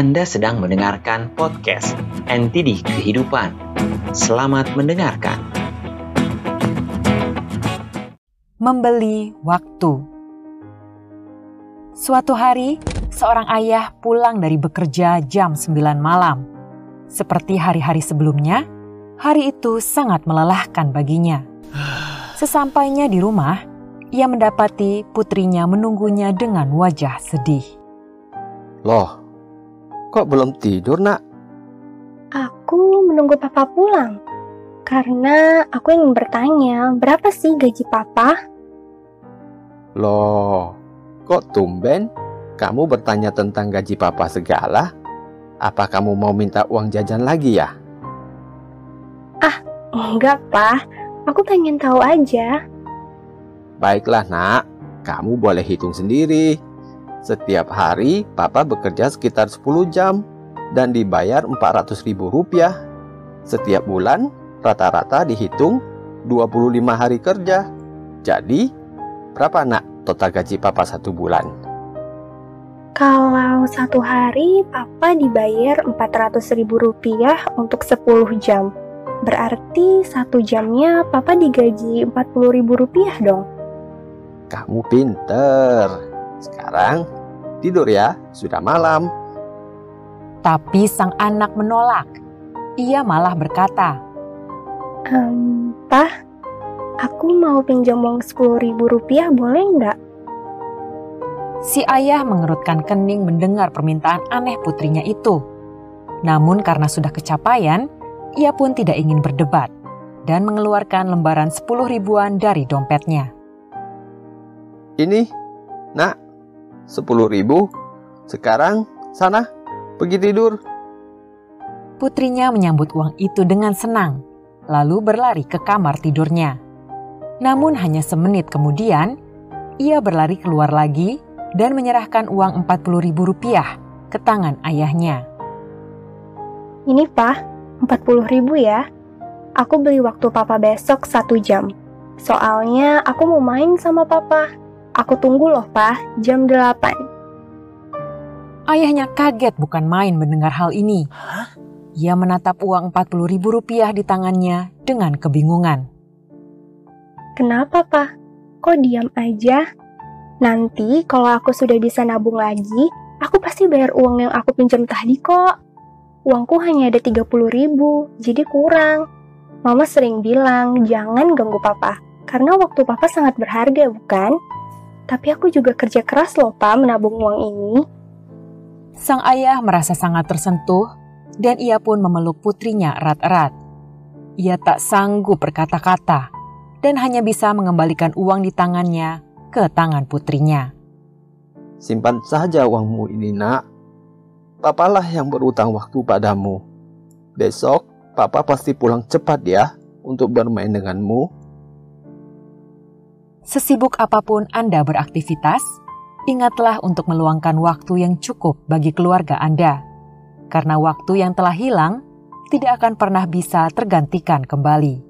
Anda sedang mendengarkan podcast NTD Kehidupan. Selamat mendengarkan. Membeli waktu. Suatu hari, seorang ayah pulang dari bekerja jam 9 malam. Seperti hari-hari sebelumnya, hari itu sangat melelahkan baginya. Sesampainya di rumah, ia mendapati putrinya menunggunya dengan wajah sedih. Loh, kok belum tidur nak? Aku menunggu papa pulang. Karena aku ingin bertanya, berapa sih gaji papa? Loh, kok tumben kamu bertanya tentang gaji papa segala? Apa kamu mau minta uang jajan lagi ya? Enggak, Pak. Aku pengen tahu aja. Baiklah nak, kamu boleh hitung sendiri. Setiap hari papa bekerja sekitar 10 jam dan dibayar 400 ribu rupiah. Setiap bulan rata-rata dihitung 25 hari kerja. Jadi, berapa nak total gaji papa satu bulan? Kalau satu hari papa dibayar 400 ribu rupiah untuk 10 jam. Berarti satu jamnya papa digaji 40 ribu rupiah dong. Kamu pinter. Sekarang tidur ya, sudah malam. Tapi sang anak menolak. Ia malah berkata, Ehm, Pak, aku mau pinjam uang 10 ribu rupiah boleh nggak? Si ayah mengerutkan kening mendengar permintaan aneh putrinya itu. Namun karena sudah kecapaian, ia pun tidak ingin berdebat dan mengeluarkan lembaran 10 ribuan dari dompetnya. Ini, nak, 10 ribu. Sekarang, sana, pergi tidur. Putrinya menyambut uang itu dengan senang, lalu berlari ke kamar tidurnya. Namun hanya semenit kemudian, ia berlari keluar lagi dan menyerahkan uang 40 ribu rupiah ke tangan ayahnya. Ini Pak, 40 ribu ya. Aku beli waktu papa besok satu jam. Soalnya aku mau main sama papa. Aku tunggu loh Pak, jam 8. Ayahnya kaget bukan main mendengar hal ini. Ia menatap uang 40 ribu rupiah di tangannya dengan kebingungan. Kenapa Pak? Kok diam aja? Nanti kalau aku sudah bisa nabung lagi, aku pasti bayar uang yang aku pinjam tadi kok. Uangku hanya ada 30 ribu, jadi kurang. Mama sering bilang, jangan ganggu papa, karena waktu papa sangat berharga, bukan? Tapi aku juga kerja keras loh, Pak, menabung uang ini. Sang ayah merasa sangat tersentuh dan ia pun memeluk putrinya erat-erat. Ia tak sanggup berkata-kata dan hanya bisa mengembalikan uang di tangannya ke tangan putrinya. Simpan saja uangmu ini, nak. Papalah yang berutang waktu padamu. Besok, papa pasti pulang cepat ya untuk bermain denganmu. Sesibuk apa pun Anda beraktivitas, ingatlah untuk meluangkan waktu yang cukup bagi keluarga Anda. Karena waktu yang telah hilang tidak akan pernah bisa tergantikan kembali.